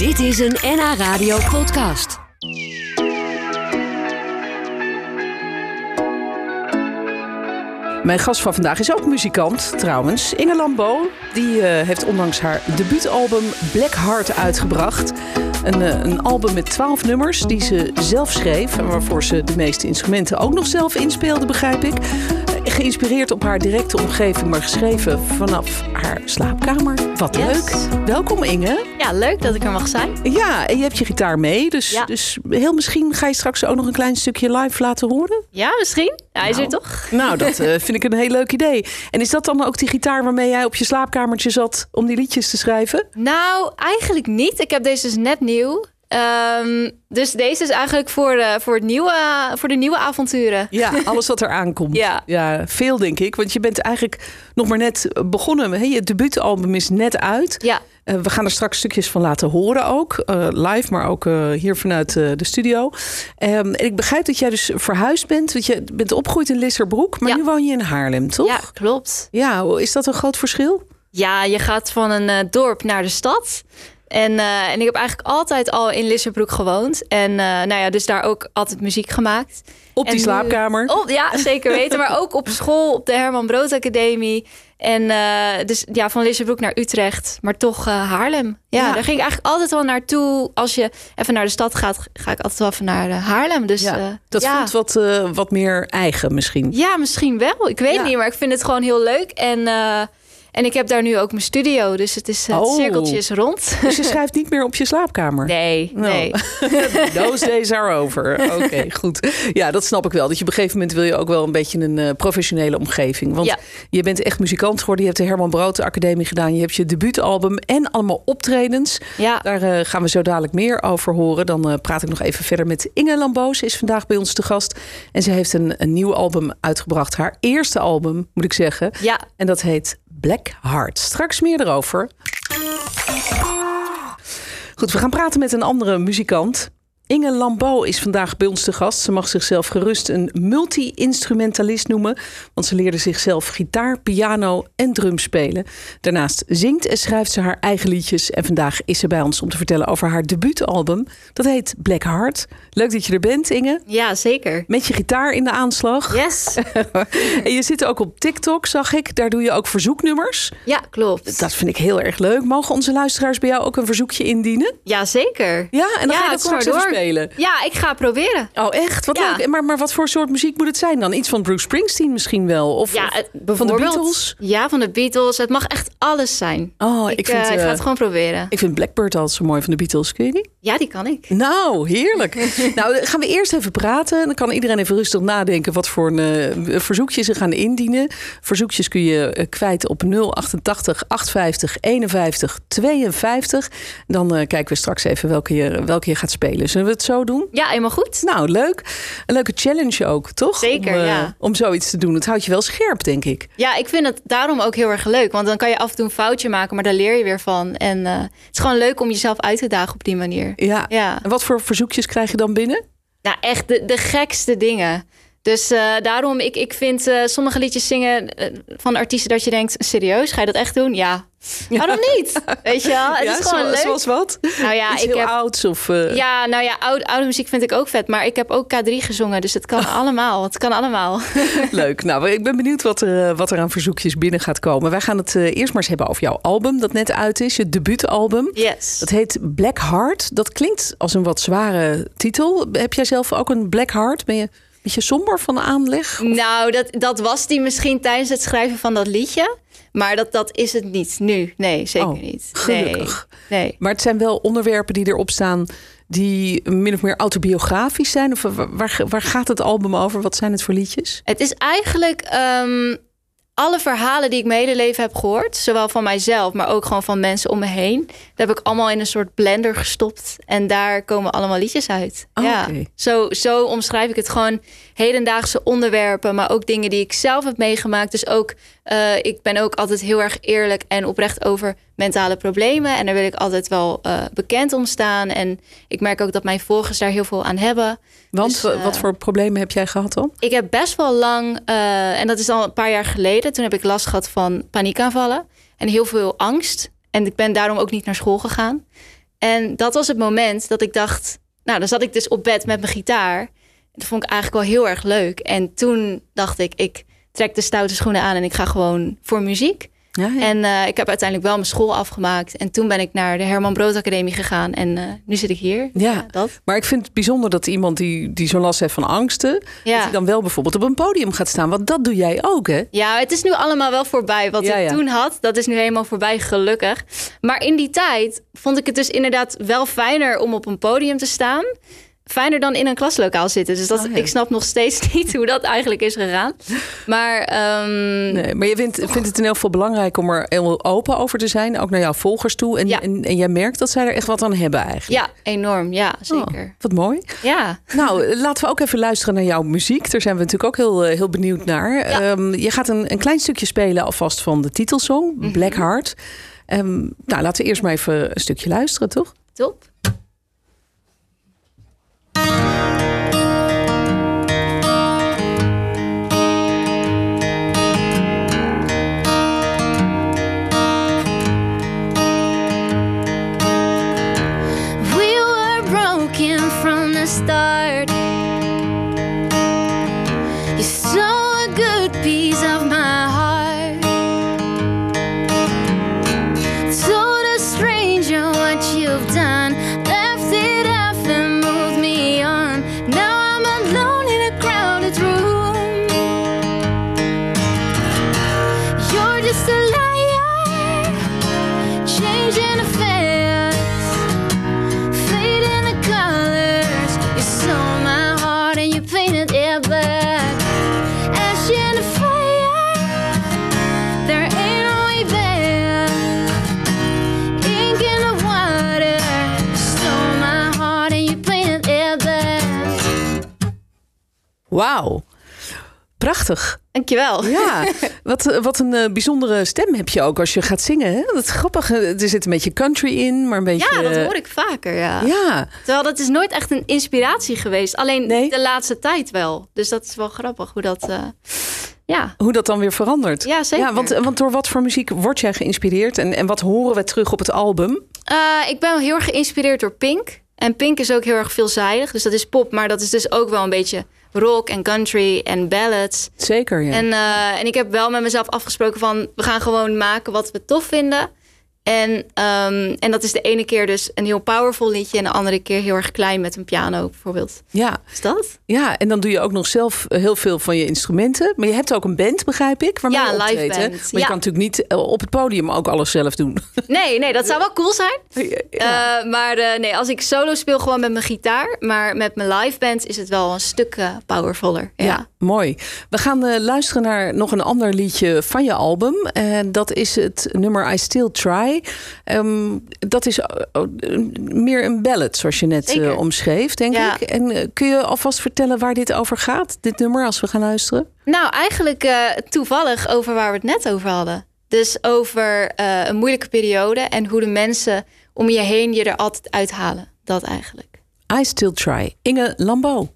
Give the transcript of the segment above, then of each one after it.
Dit is een NH Radio podcast. Mijn gast van vandaag is ook muzikant, trouwens. Inge Lambo. Die eh, heeft onlangs haar debuutalbum Black Heart uitgebracht. Een, eh, een album met twaalf nummers die ze zelf schreef. En waarvoor ze de meeste instrumenten ook nog zelf inspeelde, begrijp ik. Geïnspireerd op haar directe omgeving, maar geschreven vanaf haar slaapkamer. Wat Yes. leuk. Welkom Inge. Ja, leuk dat ik er mag zijn. Ja, en je hebt je gitaar mee. Dus, Ja. dus heel misschien ga je straks ook nog een klein stukje live laten horen. Ja, misschien. Hij is er Nou. toch? Nou, dat eh, vind ik een heel leuk idee. En is dat dan ook die gitaar waarmee jij op je slaapkamertje zat om die liedjes te schrijven? Nou, eigenlijk niet. Ik heb deze dus net nieuw. Ehm, dus deze is eigenlijk voor, de, voor, het nieuwe, voor de nieuwe avonturen. Ja, alles wat er aankomt. Ja. ja, veel denk ik. Want je bent eigenlijk nog maar net begonnen. Hè? Je debuutalbum is net uit. Ja, Eh, we gaan er straks stukjes van laten horen ook. eh, live, maar ook eh, hier vanuit de studio. Ehm, en ik begrijp dat jij dus verhuisd bent. Want je bent opgegroeid in Lisserbroek. Maar Ja. nu woon je in Haarlem, toch? ja klopt. Ja, is dat een groot verschil? Ja, je gaat van een dorp naar de stad. En, eh, en ik heb eigenlijk altijd al in Lissabroek gewoond. En eh, nou ja, dus daar ook altijd muziek gemaakt. Op En die nu- slaapkamer? Oh, ja, zeker weten. Maar ook op school, op de Herman Brood Academie. En eh, dus ja, van Lissabroek naar Utrecht, maar toch Haarlem. Ja, Ja. daar ging ik eigenlijk altijd wel naartoe. Als je even naar de stad gaat, ga ik altijd wel even naar Haarlem. Dus Ja, dat ja. voelt wat, wat meer eigen misschien. Ja, misschien wel. Ik weet niet, maar ik vind het gewoon heel leuk. En, en ik heb daar nu ook mijn studio. Dus het, is, het Oh. cirkeltje is rond. Dus je schrijft niet meer op je slaapkamer? Nee, Nou, nee. Those days are over. Oké, goed. Ja, dat snap ik wel. Dat je op een gegeven moment wil je ook wel een beetje een eh, professionele omgeving. Want Ja. je bent echt muzikant geworden. Je hebt de Herman Brood Academie gedaan. Je hebt je debuutalbum en allemaal optredens. Ja, Daar eh, gaan we zo dadelijk meer over horen. Dan eh, praat ik nog even verder met Inge Lamboos. Ze is vandaag bij ons te gast. En ze heeft een, een nieuw album uitgebracht. Haar eerste album, moet ik zeggen. ja. En dat heet Black Straks meer erover. Goed, we gaan praten met een andere muzikant. Inge Lambeau is vandaag bij ons te gast. Ze mag zichzelf gerust een multi-instrumentalist noemen. Want ze leerde zichzelf gitaar, piano en drum spelen. Daarnaast zingt en schrijft ze haar eigen liedjes. En vandaag is ze bij ons om te vertellen over haar debuutalbum. Dat heet Black Heart. Leuk dat je er bent, Inge. ja, zeker. Met je gitaar in de aanslag. Yes. En je zit ook op TikTok, zag ik. Daar doe je ook verzoeknummers. Ja, klopt. Dat vind ik heel erg leuk. Mogen onze luisteraars bij jou ook een verzoekje indienen? Ja, zeker. Ja, en dan Ja, ga je dat straks even door. Spelen. Ja, ik ga proberen. Oh, echt? Wat Ja. leuk. Maar, maar wat voor soort muziek moet het zijn dan? Iets van Bruce Springsteen misschien wel? Of, Ja, of het- van de. Beatles? Ja, van de Beatles. Het mag echt alles zijn. Oh, ik, ik, vind, eh, ik eh, ga het gewoon proberen. ik vind Blackbird altijd zo mooi van de Beatles. Kun je die? Ja, die kan ik. Nou, heerlijk. nou, dan gaan we eerst even praten. Dan kan iedereen even rustig nadenken wat voor een eh, verzoekje ze gaan indienen. Verzoekjes kun je eh, kwijt op 088 850 51 52. Dan eh, kijken we straks even welke je, welke je gaat spelen. Zullen we het zo doen? Ja, helemaal goed. Nou, leuk. Een leuke challenge ook, toch? Zeker, om, eh, ja. Om zoiets te doen. Het houdt je wel scherp, denk ik. Ja, ik vind het daarom ook heel erg leuk. Want dan kan je af en toe een foutje maken, maar daar leer je weer van. En eh, het is gewoon leuk om jezelf uit te dagen op die manier. Ja. Ja. En wat voor verzoekjes krijg je dan binnen? Nou, echt de, de gekste dingen. Dus eh, daarom, ik, ik vind eh, sommige liedjes zingen eh, van artiesten dat je denkt, serieus, ga je dat echt doen? Ja. Waarom niet? Weet je wel? Het ja, is gewoon zo- leuk. zoals wat? Nou ja, Iets ik heel heb... ouds of... Ja, nou ja, oude, oude muziek vind ik ook vet. Maar ik heb ook K3 gezongen, dus het kan allemaal. Het kan allemaal. Leuk. Nou, ik ben benieuwd wat er, wat er aan verzoekjes binnen gaat komen. Wij gaan het eerst maar eens hebben over jouw album dat net uit is. Je debuutalbum. Yes. Dat heet Black Heart. Dat klinkt als een wat zware titel. Heb jij zelf ook een Black Heart? Ben je beetje somber van de aanleg? Nou, dat, dat was die misschien tijdens het schrijven van dat liedje. Maar dat, dat is het niet nu. Nee, zeker Oh, niet. gelukkig. Nee. nee. Maar het zijn wel onderwerpen die erop staan die min of meer autobiografisch zijn? Of waar, waar, waar gaat het album over? Wat zijn het voor liedjes? Het is eigenlijk ehm, alle verhalen die ik mijn hele leven heb gehoord. Zowel van mijzelf, maar ook gewoon van mensen om me heen. Dat heb ik allemaal in een soort blender gestopt. En daar komen allemaal liedjes uit. Oh, ja. zo, zo omschrijf ik het gewoon. Hedendaagse onderwerpen, maar ook dingen die ik zelf heb meegemaakt. Dus ook, eh, ik ben ook altijd heel erg eerlijk en oprecht over mentale problemen. En daar wil ik altijd wel eh, bekend om staan. En ik merk ook dat mijn volgers daar heel veel aan hebben. Want Dus, eh, wat voor problemen heb jij gehad dan? Ik heb best wel lang, eh, en dat is al een paar jaar geleden, toen heb ik last gehad van paniekaanvallen en heel veel angst. En ik ben daarom ook niet naar school gegaan. En dat was het moment dat ik dacht, nou, dan zat ik dus op bed met mijn gitaar. Dat vond ik eigenlijk wel heel erg leuk. En toen dacht ik, ik trek de stoute schoenen aan en ik ga gewoon voor muziek. Ja, ja. En eh, ik heb uiteindelijk wel mijn school afgemaakt. En toen ben ik naar de Herman Brood Academie gegaan. En eh, nu zit ik hier. Ja. dat. Maar ik vind het bijzonder dat iemand die, die zo'n last heeft van angsten... dat hij dan wel bijvoorbeeld op een podium gaat staan. Want dat doe jij ook, hè? Ja, het is nu allemaal wel voorbij. Wat ik toen had, dat is nu helemaal voorbij, gelukkig. Maar in die tijd vond ik het dus inderdaad wel fijner om op een podium te staan. Fijner dan in een klaslokaal zitten. Dus dat, Oh, ja. ik snap nog steeds niet hoe dat eigenlijk is gegaan. Maar ehm, Nee, maar je vindt, vindt het in elk geval belangrijk om er heel open over te zijn. Ook naar jouw volgers toe. En, Ja. en, en jij merkt dat zij er echt wat aan hebben eigenlijk. ja, enorm. Ja, Oh, zeker. wat mooi. Ja. Nou, laten we ook even luisteren naar jouw muziek. Daar zijn we natuurlijk ook heel, eh, heel benieuwd naar. Ja. Ehm, je gaat een, een klein stukje spelen alvast van de titelsong, Mhm. Black Heart. Ehm, nou, laten we eerst maar even een stukje luisteren, toch? Top. Wauw. Prachtig. Dankjewel. Ja, wat, wat een eh, bijzondere stem heb je ook als je gaat zingen. Hè? Dat is grappig. Eh, Er zit een beetje country in, maar een beetje... Ja, dat eh, hoor ik vaker, ja. Ja, Terwijl dat is nooit echt een inspiratie geweest. Alleen Nee? de laatste tijd wel. Dus dat is wel grappig hoe dat... ja. hoe dat dan weer verandert. Ja, zeker. Ja, want, want door wat voor muziek word jij geïnspireerd? En, en wat horen we terug op het album? Ik ben heel erg geïnspireerd door Pink. En Pink is ook heel erg veelzijdig. Dus dat is pop, maar dat is dus ook wel een beetje rock en country en ballads. Zeker, ja. En, eh, en ik heb wel met mezelf afgesproken van... we gaan gewoon maken wat we tof vinden. En, ehm, en dat is de ene keer dus een heel powerful liedje... en de andere keer heel erg klein met een piano bijvoorbeeld. ja, Is dat? ja, en dan doe je ook nog zelf eh, heel veel van je instrumenten. Maar je hebt ook een band, begrijp ik, waarmee Ja, je een live optreedt, hè? band. Maar je Ja. kan natuurlijk niet eh, op het podium ook alles zelf doen. Nee, nee, dat zou wel cool zijn. Ja. Eh, maar eh, nee, als ik solo speel gewoon met mijn gitaar. Maar met mijn live band is het wel een stuk powervoller. Ja. Ja, mooi. We gaan eh, luisteren naar nog een ander liedje van je album. En dat is het nummer I Still Try. Ehm, dat is eh, eh, meer een ballad, zoals je net eh, omschreef, denk Ja. ik. En eh, kun je alvast vertellen waar dit over gaat, dit nummer, als we gaan luisteren? Nou, eigenlijk toevallig over waar we het net over hadden. Dus over een moeilijke periode en hoe de mensen om je heen je er altijd uithalen. Dat eigenlijk. I Still Try. Inge Lambeau.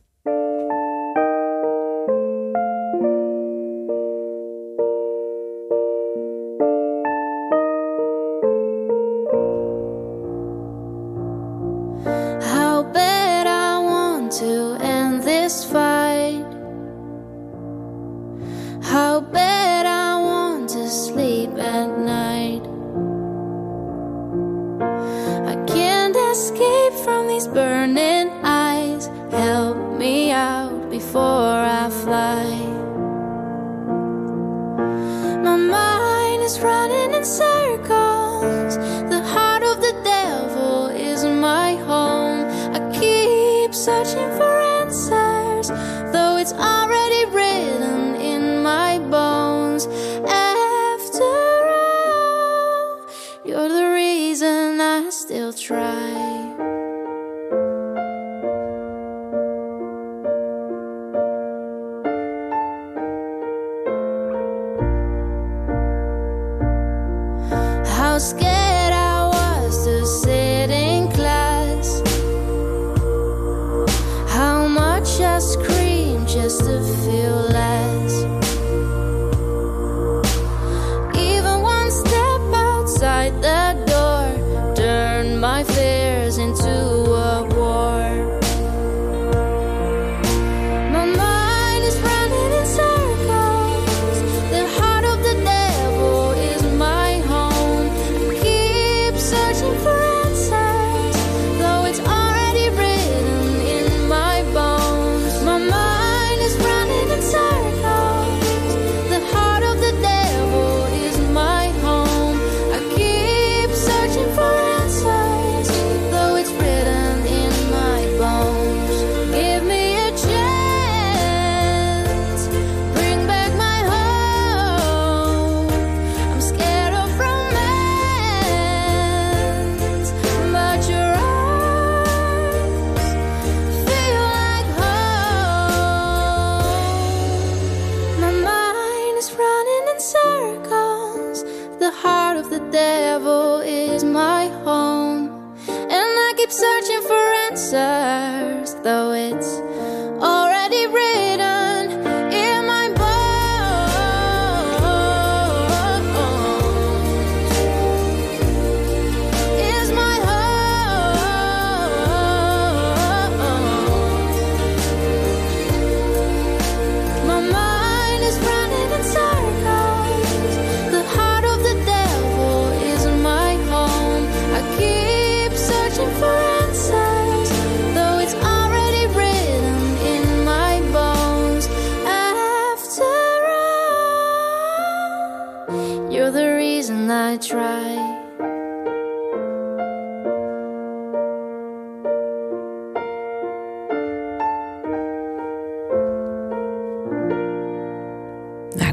Even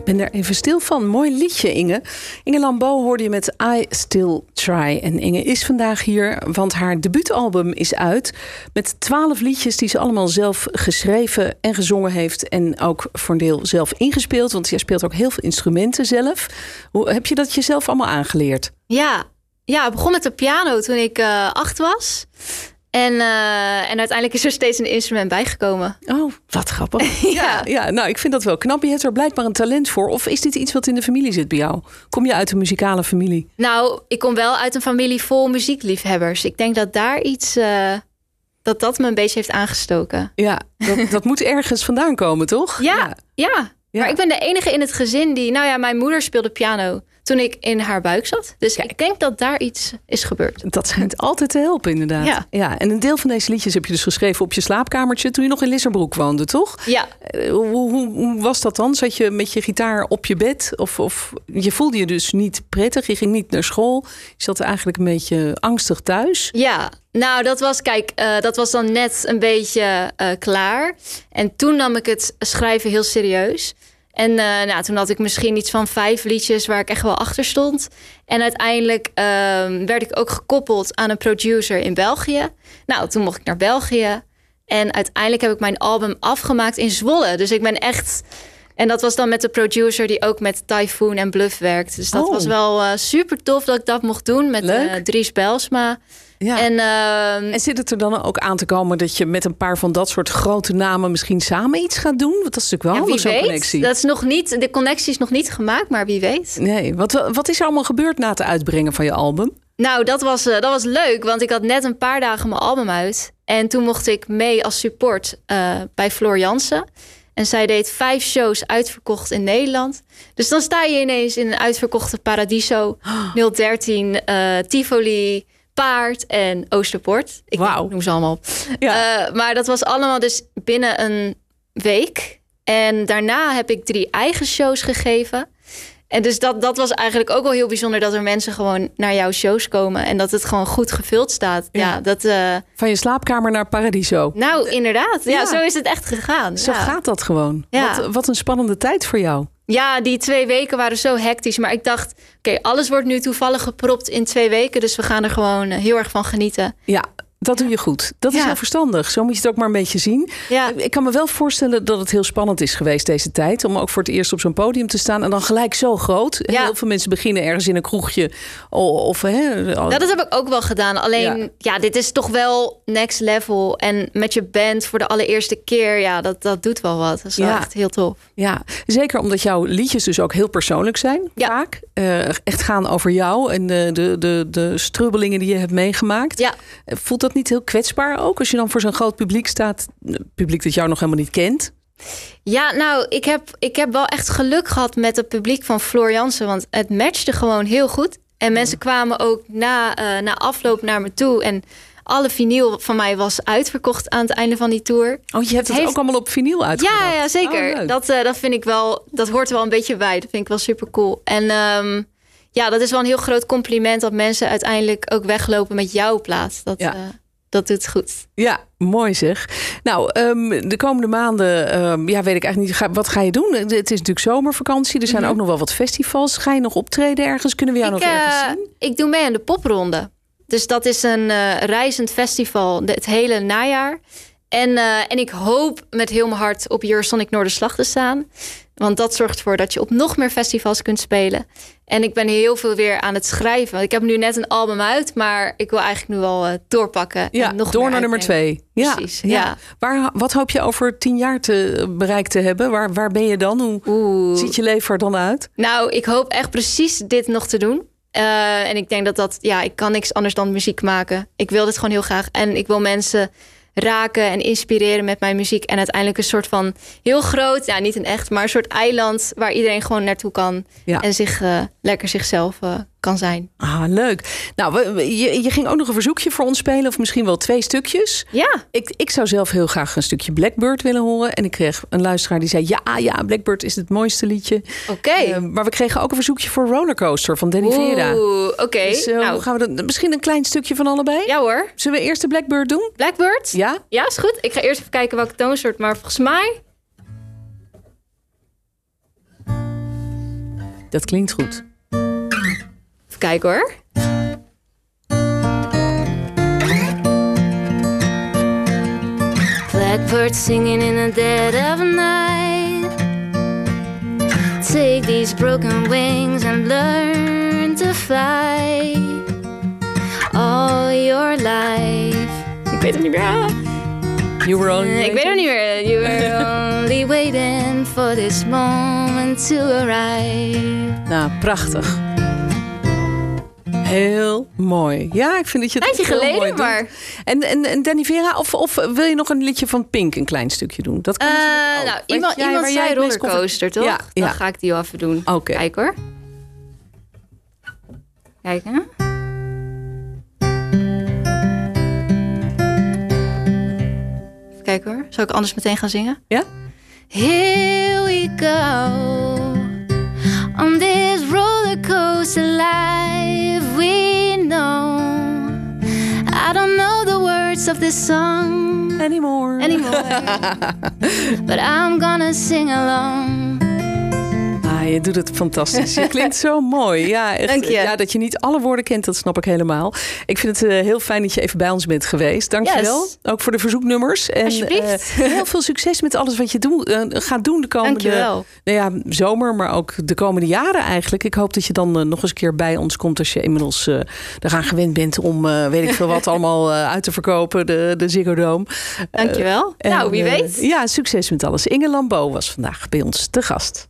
ik ben er even stil van. Mooi liedje, Inge. Inge Lambeau hoorde je met I Still Try. En Inge is vandaag hier, want haar debuutalbum is uit. Met twaalf liedjes die ze allemaal zelf geschreven en gezongen heeft. En ook voor een deel zelf ingespeeld. Want jij speelt ook heel veel instrumenten zelf. Hoe heb je dat jezelf allemaal aangeleerd? Ja, ja, ik begon met de piano toen ik eh, acht was. En, eh, en uiteindelijk is er steeds een instrument bijgekomen. Oh, wat grappig. ja. Ja. ja, nou, ik vind dat wel knap. Je hebt er blijkbaar een talent voor. Of is dit iets wat in de familie zit bij jou? Kom je uit een muzikale familie? Nou, ik kom wel uit een familie vol muziekliefhebbers. Ik denk dat daar iets, eh, dat dat me een beetje heeft aangestoken. Ja, dat, dat moet ergens vandaan komen, toch? Ja, ja. Ja. Maar ik ben de enige in het gezin die... Nou ja, mijn moeder speelde piano toen ik in haar buik zat. Dus ik denk dat daar iets is gebeurd. Dat schijnt altijd te helpen, inderdaad. Ja. En een deel van deze liedjes heb je dus geschreven op je slaapkamertje toen je nog in Lissabroek woonde, toch? Ja, Eh, Hoe, hoe, hoe was dat dan? Zat je met je gitaar op je bed? Of, of je voelde je dus niet prettig? Je ging niet naar school? Je zat eigenlijk een beetje angstig thuis? ja. Nou, dat was, kijk, eh, dat was dan net een beetje eh, klaar. En toen nam ik het schrijven heel serieus. En eh, nou, toen had ik misschien iets van vijf liedjes waar ik echt wel achter stond. En uiteindelijk ehm, werd ik ook gekoppeld aan een producer in België. Nou, toen mocht ik naar België. En uiteindelijk heb ik mijn album afgemaakt in Zwolle. Dus ik ben echt. En dat was dan met de producer die ook met Typhoon en Bluff werkt. Dus dat Oh. was wel eh, super tof dat ik dat mocht doen met eh, Dries Belsma. Ja. En ehm, En zit het er dan ook aan te komen dat je met een paar van dat soort grote namen misschien samen iets gaat doen? Want dat is natuurlijk wel ja, wie zo'n connectie. Dat is nog niet, de connectie is nog niet gemaakt, maar wie weet. Nee, wat, wat is er allemaal gebeurd na het uitbrengen van je album? Nou, dat was, eh, dat was leuk, want ik had net een paar dagen mijn album uit. En toen mocht ik mee als support eh, bij Floor Jansen. En zij deed vijf shows uitverkocht in Nederland. Dus dan sta je ineens in een uitverkochte Paradiso, 013, eh, Tivoli, Paard en Oosterpoort. Ik noem ze allemaal op. Ja. Eh, maar dat was allemaal dus binnen een week. En daarna heb ik drie eigen shows gegeven. En dus dat, dat was eigenlijk ook wel heel bijzonder dat er mensen gewoon naar jouw shows komen en dat het gewoon goed gevuld staat. Ja, Ja. dat. eh, Van je slaapkamer naar Paradiso. nou, inderdaad. Ja, Ja. zo is het echt gegaan. Zo ja. gaat dat gewoon. Ja. Wat, wat een spannende tijd voor jou. Ja, die twee weken waren zo hectisch. Maar ik dacht, oké, alles wordt nu toevallig gepropt in twee weken. Dus we gaan er gewoon eh, heel erg van genieten. Ja, dat doe je goed. Dat is heel verstandig. Zo moet je het ook maar een beetje zien. Ik kan me wel voorstellen dat het heel spannend is geweest deze tijd. Om ook voor het eerst op zo'n podium te staan. En dan gelijk zo groot. Heel veel mensen beginnen ergens in een kroegje. Of, hè, dat heb ik ook wel gedaan. Alleen, Ja. dit is toch wel next level. En met je band voor de allereerste keer, ja, dat, dat doet wel wat. Dat is wel echt heel tof. Ja, zeker omdat jouw liedjes dus ook heel persoonlijk zijn. Ja. Vaak. Eh, echt gaan over jou en de, de, de, de strubbelingen die je hebt meegemaakt. Ja, Eh, Voelt dat niet heel kwetsbaar ook? Als je dan voor zo'n groot publiek staat. een Publiek dat jou nog helemaal niet kent. Ja, nou, ik heb, ik heb wel echt geluk gehad met het publiek van Floor Jansen. Want het matchte gewoon heel goed. En mensen kwamen ook na, eh, na afloop naar me toe. En alle vinyl van mij was uitverkocht aan het einde van die tour. Oh, je hebt het Heeft- ook allemaal op vinyl uitgebracht. Ja, ja zeker. Oh, leuk. dat, eh, dat vind ik wel, dat hoort er wel een beetje bij. Dat vind ik wel super cool. En ehm, ja, dat is wel een heel groot compliment dat mensen uiteindelijk ook weglopen met jouw plaat. Dat, Ja. eh, dat doet goed. Ja, mooi zeg. Nou, ehm, de komende maanden, ehm, ja, weet ik eigenlijk niet. Wat ga je doen? Het is natuurlijk zomervakantie. Er zijn ook nog wel wat festivals. Ga je nog optreden ergens? Kunnen we jou Mhm. ik, nog ergens eh, zien? ik doe mee aan de popronde. Dus dat is een eh, reizend festival het hele najaar. En, eh, en ik hoop met heel mijn hart op Eurosonic Noorderslag te staan. Want dat zorgt ervoor dat je op nog meer festivals kunt spelen. En ik ben heel veel weer aan het schrijven. Want ik heb nu net een album uit, maar ik wil eigenlijk nu wel eh, doorpakken. Ja, en nog door naar nummer twee. Ja, Precies, ja. ja. Waar, wat hoop je over tien jaar te bereikt te hebben? Waar, waar ben je dan? Hoe Oeh. ziet je leven er dan uit? Nou, ik hoop echt precies dit nog te doen. Eh, en ik denk dat dat, ja, ik kan niks anders dan muziek maken. Ik wil dit gewoon heel graag. En ik wil mensen raken en inspireren met mijn muziek. En uiteindelijk een soort van heel groot, ja, niet een echt, maar een soort eiland waar iedereen gewoon naartoe kan. Ja. En zich eh, lekker zichzelf eh, kan zijn. Ah, leuk. Nou, we- we- je, je ging ook nog een verzoekje voor ons spelen, of misschien wel twee stukjes. Ja, Ik, ik zou zelf heel graag een stukje Blackbird willen horen. En ik kreeg een luisteraar die zei: Ja, ja, Blackbird is het mooiste liedje. oké. Eh, maar we kregen ook een verzoekje voor Rollercoaster van Danny Vera. Oeh, oké. Dus eh, nou, gaan we dat? Misschien een klein stukje van allebei? ja hoor. Zullen we eerst de Blackbird doen? Blackbird? Ja? Ja, is goed. Ik ga eerst even kijken welke toonsoort, maar volgens mij... Dat klinkt goed. Even kijken hoor. Blackbird singing in the dead of night. Take these broken wings and learn to fly. All your life. Ik weet het niet meer. You were only Ik weet het niet meer. You were only waiting for this moment to arrive. Nou, prachtig. Heel mooi. Ja, ik vind dat je het Tijdje heel geleden, mooi maar- En, en, en Danny Vera, of, of wil je nog een liedje van Pink een klein stukje doen? Dat kan natuurlijk ook. nou, iemand, jij iemand zei rollercoaster, toch? Ja, Dan ja. ga ik die wel even doen. Oké. Kijk hoor. Kijk, hè? Even kijken hoor. Zal ik anders meteen gaan zingen? Ja? Here we go on this roller coaster life I don't know the words of this song Anymore. anymore, but I'm gonna sing along. Je doet het fantastisch. Je klinkt zo mooi. Ja, echt, Dank je. ja, dat je niet alle woorden kent, dat snap ik helemaal. Ik vind het eh, heel fijn dat je even bij ons bent geweest. Dank je wel. Ook voor de verzoeknummers. En Alsjeblieft. eh, heel veel succes met alles wat je doe, eh, gaat doen de komende nou ja, zomer, maar ook de komende jaren eigenlijk. Ik hoop dat je dan nog eens een keer bij ons komt als je inmiddels eraan gewend bent om weet ik veel wat allemaal uit te verkopen, de, de Ziggo Dome. Dankjewel. En, nou, wie weet. ja, succes met alles. Inge Lambeau was vandaag bij ons te gast.